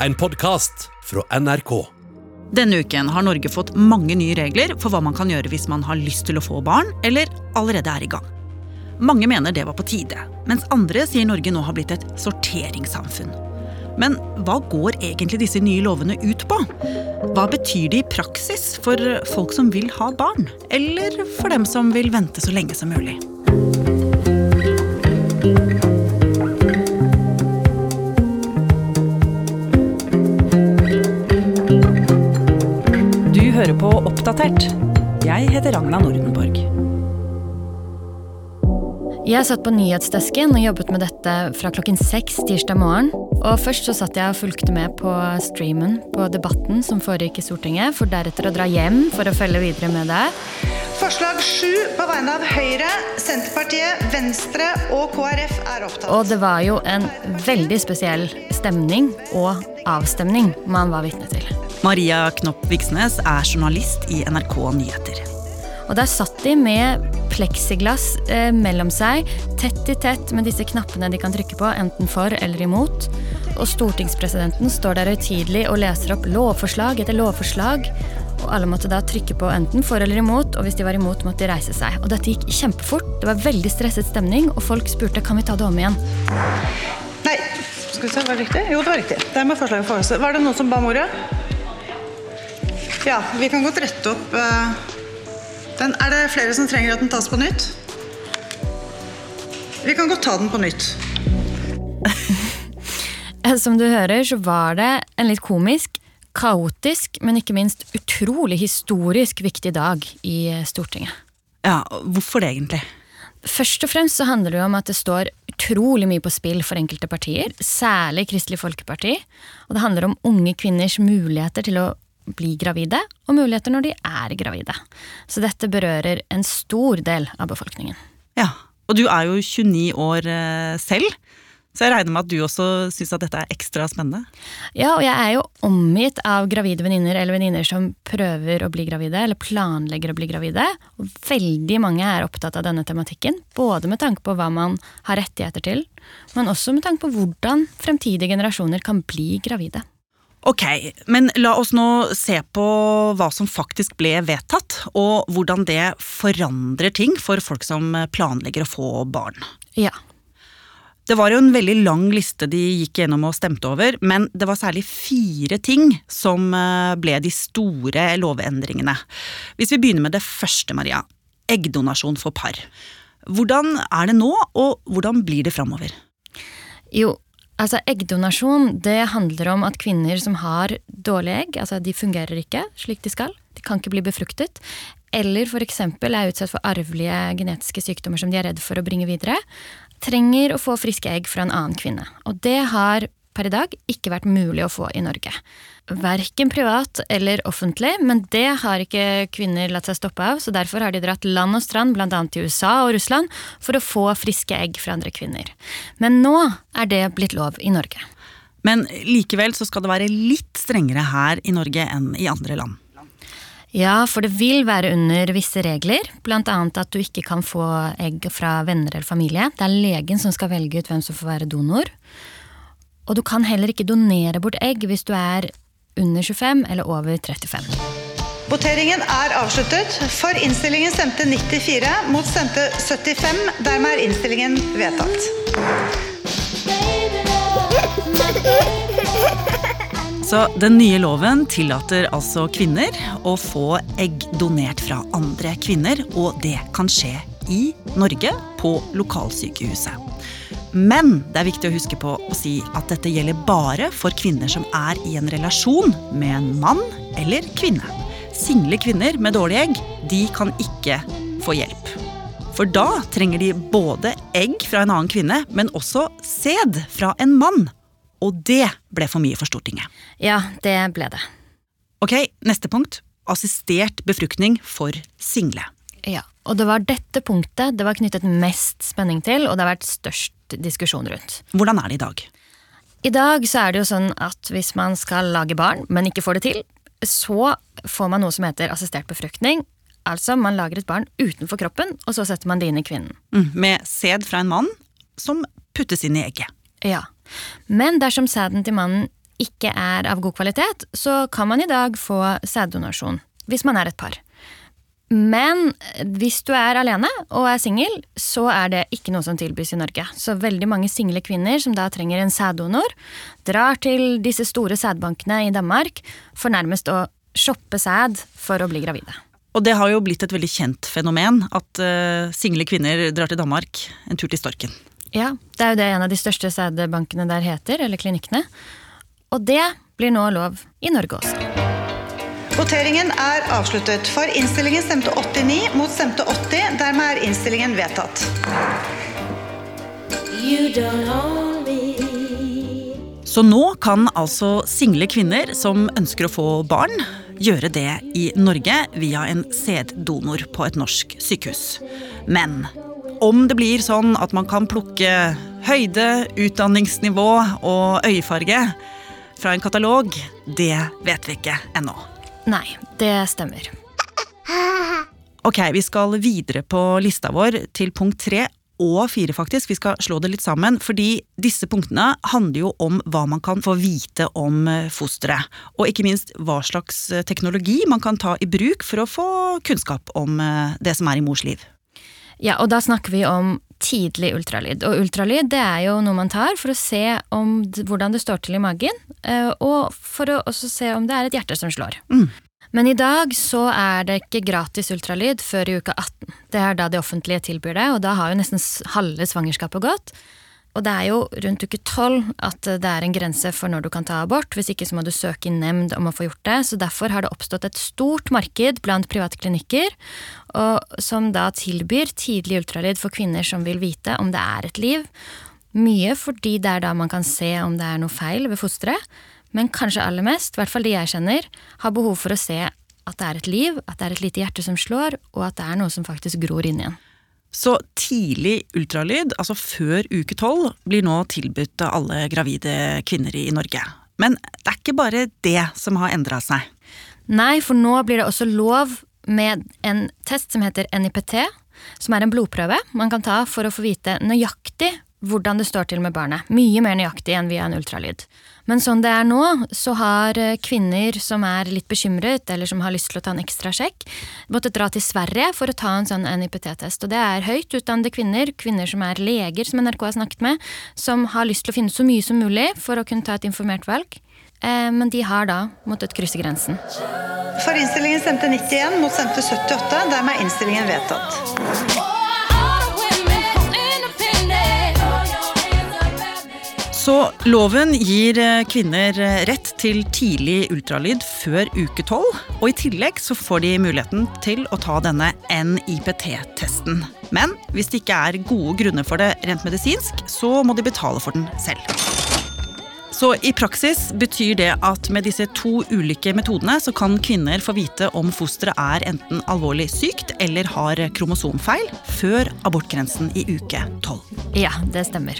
En podkast fra NRK. Denne uken har Norge fått mange nye regler for hva man kan gjøre hvis man har lyst til å få barn, eller allerede er i gang. Mange mener det var på tide, mens andre sier Norge nå har blitt et sorteringssamfunn. Men hva går egentlig disse nye lovene ut på? Hva betyr de i praksis for folk som vil ha barn? Eller for dem som vil vente så lenge som mulig? Oppdatert. Jeg heter Ragna Nordenborg. Jeg satt på nyhetsdesken og jobbet med dette fra klokken seks tirsdag morgen. Og Først så satt jeg og fulgte med på streamen på debatten som foregikk i Stortinget, for deretter å dra hjem for å følge videre med det. Forslag 7 på vegne av Høyre, Senterpartiet, Venstre og KrF er opptatt. Og det var jo en veldig spesiell stemning og avstemning man var vitne til. Maria Knopp Viksnes er journalist i NRK Nyheter. Og der satt de med pleksiglass eh, mellom seg, tett i tett med disse knappene de kan trykke på, enten for eller imot. Og stortingspresidenten står der høytidelig og leser opp lovforslag etter lovforslag. Og alle måtte da trykke på enten for eller imot, og hvis de var imot, måtte de reise seg. Og dette gikk kjempefort. Det var veldig stresset stemning, og folk spurte kan vi ta det om igjen. Nei, skal vi se, var det riktig? Jo, det var riktig. Det er med forslaget for oss. Var det noen som ba om ordet? Ja, vi kan godt rette opp eh, den. Er det flere som trenger at den tas på nytt? Vi kan godt ta den på nytt. Som du hører, så var det en litt komisk, kaotisk, men ikke minst utrolig historisk viktig dag i eh, Stortinget. Ja, Hvorfor det, egentlig? Først og fremst så handler det jo om at det står utrolig mye på spill for enkelte partier, særlig Kristelig Folkeparti. Og det handler om unge kvinners muligheter til å bli gravide, og muligheter når de er gravide. Så dette berører en stor del av befolkningen. Ja, Og du er jo 29 år eh, selv, så jeg regner med at du også syns at dette er ekstra spennende? Ja, og jeg er jo omgitt av gravide venninner eller venninner som prøver å bli gravide, eller planlegger å bli gravide. Og veldig mange er opptatt av denne tematikken, både med tanke på hva man har rettigheter til, men også med tanke på hvordan fremtidige generasjoner kan bli gravide. Ok, men la oss nå se på hva som faktisk ble vedtatt, og hvordan det forandrer ting for folk som planlegger å få barn. Ja. Det var jo en veldig lang liste de gikk gjennom og stemte over, men det var særlig fire ting som eh, ble de store lovendringene. Hvis vi begynner med det første, Maria. Eggdonasjon for par. Hvordan er det nå, og hvordan blir det framover? Jo, altså eggdonasjon det handler om at kvinner som har dårlige egg, altså de fungerer ikke slik de skal, de kan ikke bli befruktet, eller f.eks. er utsatt for arvelige genetiske sykdommer som de er redd for å bringe videre, trenger å få friske egg fra en annen kvinne. Og det har per i dag ikke vært mulig å få i Norge. Verken privat eller offentlig, men det har ikke kvinner latt seg stoppe av, så derfor har de dratt land og strand, bl.a. til USA og Russland, for å få friske egg fra andre kvinner. Men nå er det blitt lov i Norge. Men likevel så skal det være litt strengere her i Norge enn i andre land. Ja, for det vil være under visse regler, bl.a. at du ikke kan få egg fra venner eller familie. Det er legen som skal velge ut hvem som får være donor. Og du kan heller ikke donere bort egg hvis du er under 25 eller over 35. Voteringen er avsluttet. For innstillingen stemte 94, mot stemte 75. Dermed er innstillingen vedtatt. Så den nye loven tillater altså kvinner å få egg donert fra andre kvinner, og det kan skje i Norge, på lokalsykehuset. Men det er viktig å huske på å si at dette gjelder bare for kvinner som er i en relasjon med en mann eller kvinne. Single kvinner med dårlige egg, de kan ikke få hjelp. For da trenger de både egg fra en annen kvinne, men også sæd fra en mann. Og det ble for mye for Stortinget. Ja, det ble det. Ok, neste punkt. Assistert befruktning for single. Ja, Og det var dette punktet det var knyttet mest spenning til, og det har vært størst diskusjon rundt. Hvordan er det i dag? I dag så er det jo sånn at hvis man skal lage barn, men ikke får det til, så får man noe som heter assistert befruktning. Altså man lager et barn utenfor kroppen, og så setter man det inn i kvinnen. Mm, med sæd fra en mann som puttes inn i egget. Ja. Men dersom sæden til mannen ikke er av god kvalitet, så kan man i dag få sæddonasjon. Hvis man er et par. Men hvis du er alene og er singel, så er det ikke noe som tilbys i Norge. Så veldig mange single kvinner som da trenger en sæddonor, drar til disse store sædbankene i Danmark for nærmest å shoppe sæd for å bli gravide. Og det har jo blitt et veldig kjent fenomen at uh, single kvinner drar til Danmark en tur til Storken. Ja, det er jo det en av de største sædbankene der heter, eller klinikkene. Og det blir nå lov i Norge også. Voteringen er avsluttet. For innstillingen stemte 89 mot stemte 80. Dermed er innstillingen vedtatt. Så nå kan altså single kvinner som ønsker å få barn, gjøre det i Norge via en sæddonor på et norsk sykehus. Men om det blir sånn at man kan plukke høyde, utdanningsnivå og øyefarge fra en katalog, det vet vi ikke ennå. Nei, det stemmer. Ok, vi skal videre på lista vår til punkt tre og fire, faktisk. Vi skal slå det litt sammen, fordi disse punktene handler jo om hva man kan få vite om eh, fosteret. Og ikke minst hva slags eh, teknologi man kan ta i bruk for å få kunnskap om eh, det som er i mors liv. Ja, og da snakker vi om tidlig ultralyd. Og ultralyd det er jo noe man tar for å se om, hvordan det står til i magen, eh, og for å også se om det er et hjerte som slår. Mm. Men i dag så er det ikke gratis ultralyd før i uke 18. Det er da det offentlige tilbyr det, og da har jo nesten halve svangerskapet gått. Og det er jo rundt uke tolv at det er en grense for når du kan ta abort. Hvis ikke så må du søke i nemnd om å få gjort det. Så derfor har det oppstått et stort marked blant private klinikker som da tilbyr tidlig ultralyd for kvinner som vil vite om det er et liv. Mye fordi det er da man kan se om det er noe feil ved fosteret. Men kanskje aller mest, i hvert fall de jeg kjenner, har behov for å se at det er et liv, at det er et lite hjerte som slår, og at det er noe som faktisk gror inn igjen. Så tidlig ultralyd, altså før uke tolv, blir nå tilbudt av alle gravide kvinner i Norge. Men det er ikke bare det som har endra seg. Nei, for nå blir det også lov med en test som heter NIPT, som er en blodprøve man kan ta for å få vite nøyaktig hvordan det står til med barnet. Mye mer nøyaktig enn via en ultralyd. Men sånn det er nå, så har eh, kvinner som er litt bekymret, eller som har lyst til å ta en ekstra sjekk, måttet dra til Sverige for å ta en sånn NIPT-test. Og det er høyt utdannede kvinner, kvinner som er leger, som NRK har snakket med, som har lyst til å finne så mye som mulig for å kunne ta et informert valg. Eh, men de har da måttet krysse grensen. For innstillingen stemte 91 mot stemte 78. Dermed er innstillingen vedtatt. Så loven gir eh, kvinner eh, rett til tidlig ultralyd før uke tolv. Og i tillegg så får de muligheten til å ta denne NIPT-testen. Men hvis det ikke er gode grunner for det rent medisinsk, så må de betale for den selv. Så i praksis betyr det at med disse to ulike metodene så kan kvinner få vite om fosteret er enten alvorlig sykt eller har kromosomfeil før abortgrensen i uke tolv. Ja, det stemmer.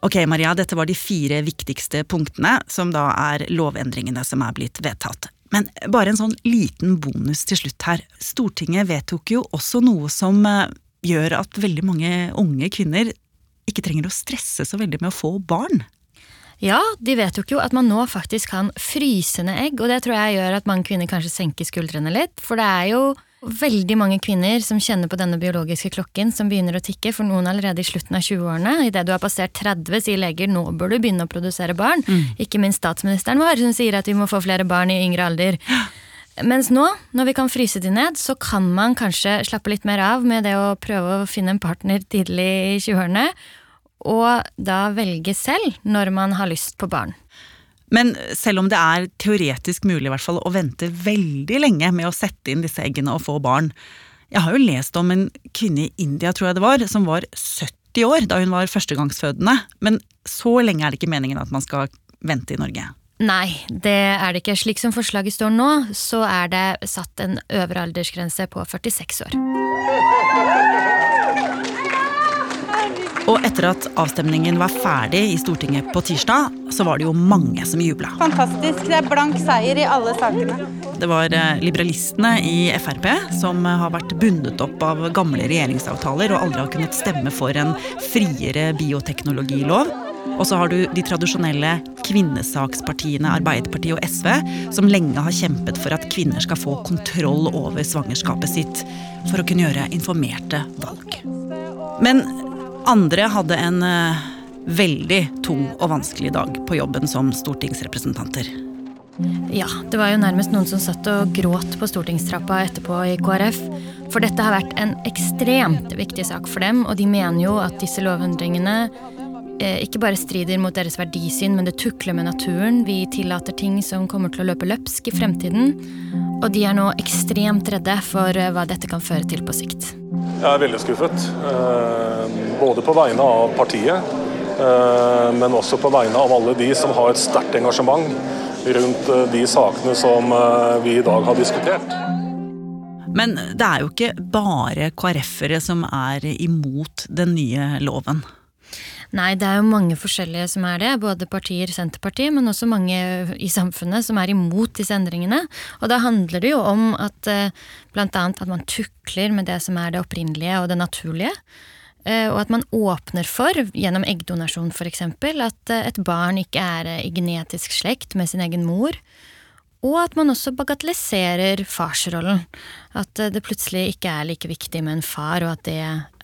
Ok, Maria, dette var de fire viktigste punktene, som da er lovendringene som er blitt vedtatt. Men bare en sånn liten bonus til slutt her. Stortinget vedtok jo også noe som eh, gjør at veldig mange unge kvinner ikke trenger å stresse så veldig med å få barn. Ja, de vedtok jo at man nå faktisk kan fryse ned egg, og det tror jeg gjør at mange kvinner kanskje senker skuldrene litt. For det er jo veldig mange kvinner som kjenner på denne biologiske klokken som begynner å tikke, for noen allerede i slutten av 20-årene. Idet du har passert 30, sier leger nå bør du begynne å produsere barn. Mm. Ikke minst statsministeren vår, som sier at vi må få flere barn i yngre alder. Mens nå, når vi kan fryse de ned, så kan man kanskje slappe litt mer av med det å prøve å finne en partner tidlig i 20-årene, og da velge selv når man har lyst på barn. Men selv om det er teoretisk mulig i hvert fall å vente veldig lenge med å sette inn disse eggene og få barn Jeg har jo lest om en kvinne i India, tror jeg det var, som var 70 år da hun var førstegangsfødende. Men så lenge er det ikke meningen at man skal vente i Norge. Nei, det er det ikke. Slik som forslaget står nå, så er det satt en øvre aldersgrense på 46 år. Og etter at avstemningen var ferdig i Stortinget på tirsdag, så var det jo mange som jubla. Fantastisk. Det er blank seier i alle sakene. Det var eh, liberalistene i Frp som har vært bundet opp av gamle regjeringsavtaler og aldri har kunnet stemme for en friere bioteknologilov. Og så har du de tradisjonelle kvinnesakspartiene Arbeiderpartiet og SV, som lenge har kjempet for at kvinner skal få kontroll over svangerskapet sitt for å kunne gjøre informerte valg. Men andre hadde en uh, veldig tung og vanskelig dag på jobben som stortingsrepresentanter. Ja, det var jo nærmest noen som satt og gråt på stortingstrappa etterpå i KrF. For dette har vært en ekstremt viktig sak for dem, og de mener jo at disse lovendringene eh, ikke bare strider mot deres verdisyn, men det tukler med naturen. Vi tillater ting som kommer til å løpe løpsk i fremtiden. Og de er nå ekstremt redde for eh, hva dette kan føre til på sikt. Jeg er veldig skuffet. Eh, både på vegne av partiet, men også på vegne av alle de som har et sterkt engasjement rundt de sakene som vi i dag har diskutert. Men det er jo ikke bare KrF-ere som er imot den nye loven. Nei, det er jo mange forskjellige som er det. Både partier, Senterpartiet, men også mange i samfunnet som er imot disse endringene. Og da handler det jo om at bl.a. blant annet at man tukler med det som er det opprinnelige og det naturlige. Eh, og at man åpner for, gjennom eggdonasjon f.eks., at eh, et barn ikke er i genetisk slekt med sin egen mor. Og at man også bagatelliserer farsrollen. At det plutselig ikke er like viktig med en far, og at det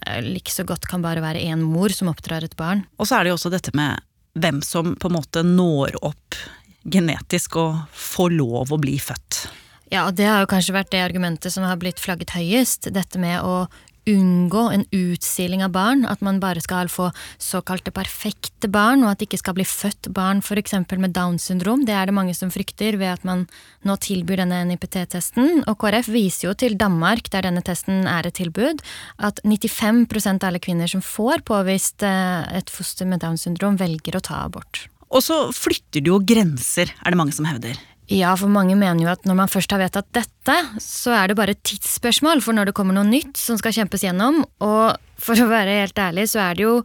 Eh, like så godt kan bare være én mor som oppdrar et barn. Og så er det jo også dette med hvem som på en måte når opp genetisk og får lov å bli født. Ja, og det har jo kanskje vært det argumentet som har blitt flagget høyest. Dette med å unngå en utsiling av barn, at man bare skal få såkalte perfekte barn, og at det ikke skal bli født barn f.eks. med Downs syndrom. Det er det mange som frykter ved at man nå tilbyr denne NIPT-testen. Og KrF viser jo til Danmark, der denne testen er et tilbud, at 95% av alle kvinner som får påvist eh, et foster med Downs syndrom, velger å ta abort. Og så flytter du jo grenser, er det mange som hevder. Ja, for mange mener jo at når man først har vedtatt dette, så er det bare et tidsspørsmål for når det kommer noe nytt som skal kjempes gjennom. Og for å være helt ærlig, så er det jo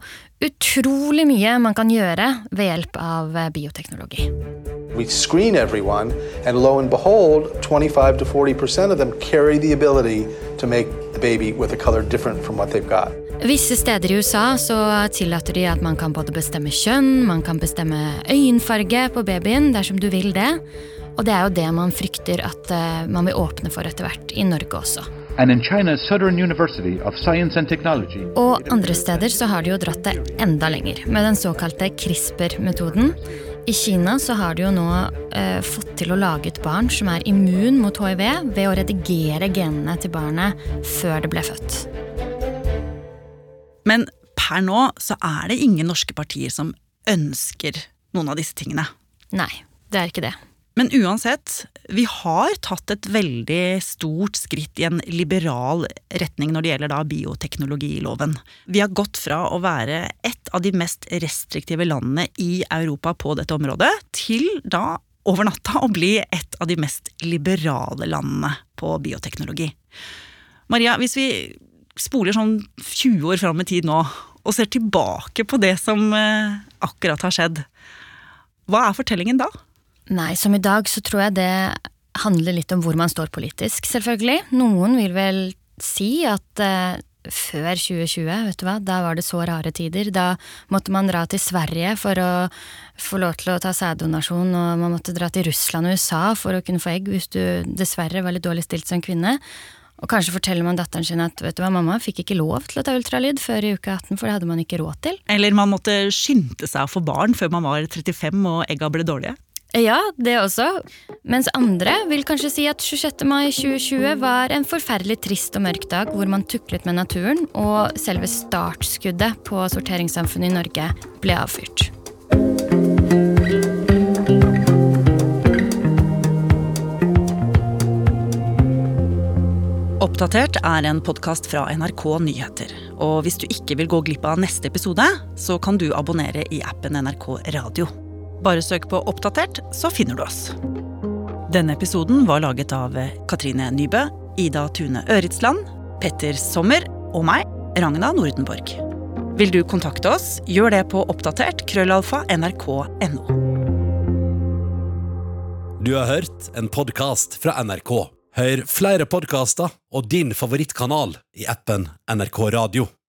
utrolig mye man kan gjøre ved hjelp av eh, bioteknologi. We screen everyone, and lo and behold, 25 to 40% of them carry the ability to make the baby with a color different from what they've got. Visse steder i USA så tillater de at man kan både bestemme kjønn, man kan bestemme øyenfarge på babyen dersom du vil det. Og det er jo det man frykter at uh, man vil åpne for etter hvert, i Norge også. Og andre steder så har de jo dratt det enda lenger, med den såkalte CRISPR-metoden. I Kina så har de jo nå eh, fått til å lage et barn som er immun mot hiv ved å redigere genene til barnet før det ble født. Men per nå så er det ingen norske partier som ønsker noen av disse tingene. Nei, det er ikke det. Men uansett, vi har tatt et veldig stort skritt i en liberal retning når det gjelder da bioteknologiloven. Vi har gått fra å være et av de mest restriktive landene i Europa på dette området, til da over natta å bli et av de mest liberale landene på bioteknologi. Maria, hvis vi spoler sånn 20 år fram i tid nå, og ser tilbake på det som eh, akkurat har skjedd, hva er fortellingen da? Nei, som i dag så tror jeg det handler litt om hvor man står politisk, selvfølgelig. Noen vil vel si at eh, før 2020, vet du hva, da var det så rare tider. Da måtte man dra til Sverige for å få lov til å ta sæddonasjon, og man måtte dra til Russland og USA for å kunne få egg hvis du dessverre var litt dårlig stilt som kvinne. Og kanskje forteller man datteren sin at vet du hva, mamma fikk ikke lov til å ta ultralyd før i uke 18, for det hadde man ikke råd til. Eller man måtte skynde seg å få barn før man var 35 og egga ble dårlige. Ja, det også. Mens andre vil kanskje si at 26. mai 2020 var en forferdelig trist og mørk dag hvor man tuklet med naturen, og selve startskuddet på sorteringssamfunnet i Norge ble avfyrt. Oppdatert er en podkast fra NRK Nyheter. Og hvis du ikke vil gå glipp av neste episode, så kan du abonnere i appen NRK Radio. Bare søk på Oppdatert, så finner du oss. Denne episoden var laget av Katrine Nybø, Ida Tune Øritsland, Petter Sommer og meg, Ragna Nordenborg. Vil du kontakte oss, gjør det på oppdatert krøllalfa nrk.no. Du har hørt en podkast fra NRK. Hør flere podkaster og din favorittkanal i appen NRK Radio.